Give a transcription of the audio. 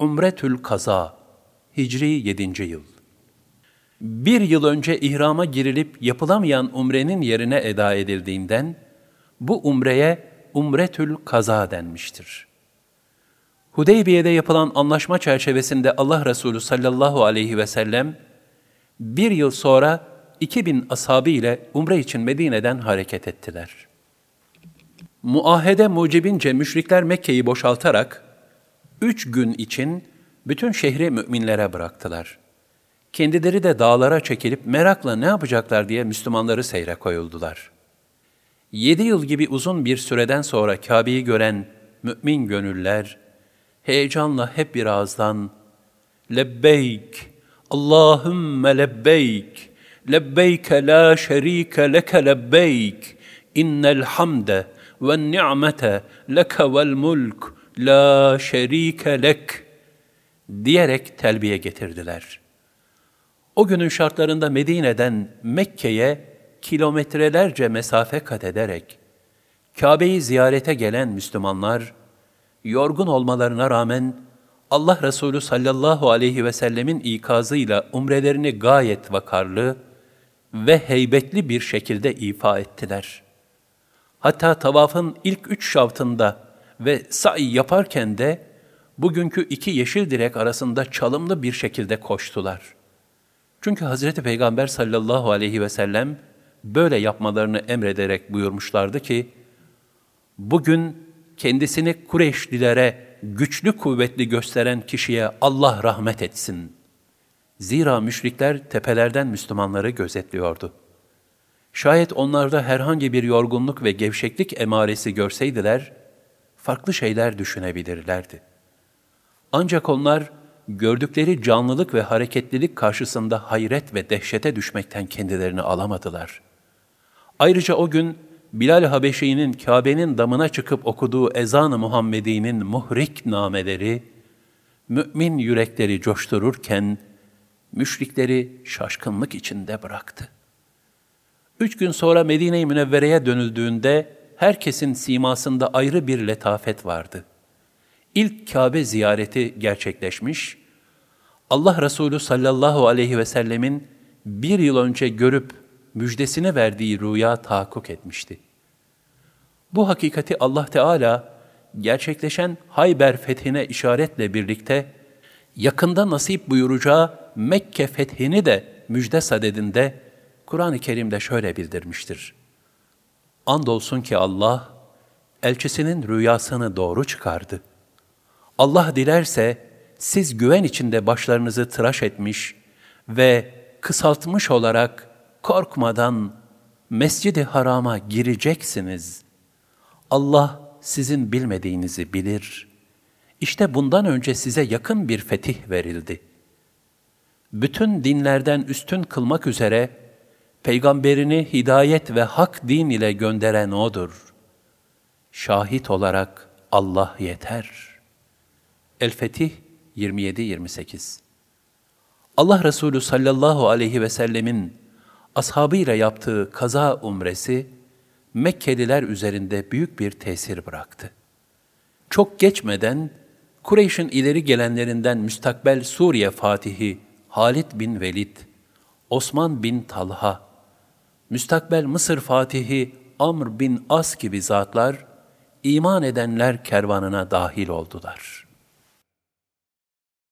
Umretül Kaza Hicri 7. yıl Bir yıl önce ihrama girilip yapılamayan umrenin yerine eda edildiğinden, bu umreye Umretül Kaza denmiştir. Hudeybiye'de yapılan anlaşma çerçevesinde Allah Resulü sallallahu aleyhi ve sellem, bir yıl sonra 2000 ashabı ile umre için Medine'den hareket ettiler. Muahede mucibince müşrikler Mekke'yi boşaltarak, üç gün için bütün şehri müminlere bıraktılar. Kendileri de dağlara çekilip merakla ne yapacaklar diye Müslümanları seyre koyuldular. Yedi yıl gibi uzun bir süreden sonra Kabe'yi gören mümin gönüller, heyecanla hep bir ağızdan, Lebbeyk, Allahümme lebbeyk, lebbeyke la şerike leke lebbeyk, innel hamde ve ni'mete leke vel mulk, la şerike lek diyerek telbiye getirdiler. O günün şartlarında Medine'den Mekke'ye kilometrelerce mesafe kat ederek Kabe'yi ziyarete gelen Müslümanlar yorgun olmalarına rağmen Allah Resulü sallallahu aleyhi ve sellemin ikazıyla umrelerini gayet vakarlı ve heybetli bir şekilde ifa ettiler. Hatta tavafın ilk üç şavtında ve sa'i yaparken de bugünkü iki yeşil direk arasında çalımlı bir şekilde koştular. Çünkü Hazreti Peygamber sallallahu aleyhi ve sellem böyle yapmalarını emrederek buyurmuşlardı ki, bugün kendisini Kureyşlilere güçlü kuvvetli gösteren kişiye Allah rahmet etsin. Zira müşrikler tepelerden Müslümanları gözetliyordu. Şayet onlarda herhangi bir yorgunluk ve gevşeklik emaresi görseydiler, farklı şeyler düşünebilirlerdi. Ancak onlar gördükleri canlılık ve hareketlilik karşısında hayret ve dehşete düşmekten kendilerini alamadılar. Ayrıca o gün Bilal Habeşi'nin Kabe'nin damına çıkıp okuduğu ezan-ı Muhammedi'nin muhrik nameleri, mümin yürekleri coştururken, müşrikleri şaşkınlık içinde bıraktı. Üç gün sonra Medine-i Münevvere'ye dönüldüğünde, herkesin simasında ayrı bir letafet vardı. İlk Kabe ziyareti gerçekleşmiş, Allah Resulü sallallahu aleyhi ve sellemin bir yıl önce görüp müjdesini verdiği rüya tahakkuk etmişti. Bu hakikati Allah Teala gerçekleşen Hayber fethine işaretle birlikte yakında nasip buyuracağı Mekke fethini de müjde sadedinde Kur'an-ı Kerim'de şöyle bildirmiştir. Andolsun ki Allah, elçisinin rüyasını doğru çıkardı. Allah dilerse, siz güven içinde başlarınızı tıraş etmiş ve kısaltmış olarak korkmadan Mescid-i Haram'a gireceksiniz. Allah sizin bilmediğinizi bilir. İşte bundan önce size yakın bir fetih verildi. Bütün dinlerden üstün kılmak üzere peygamberini hidayet ve hak din ile gönderen O'dur. Şahit olarak Allah yeter. El-Fetih 27-28 Allah Resulü sallallahu aleyhi ve sellemin ashabıyla yaptığı kaza umresi, Mekkeliler üzerinde büyük bir tesir bıraktı. Çok geçmeden Kureyş'in ileri gelenlerinden müstakbel Suriye Fatihi Halid bin Velid, Osman bin Talha, müstakbel Mısır Fatihi Amr bin As gibi zatlar, iman edenler kervanına dahil oldular.''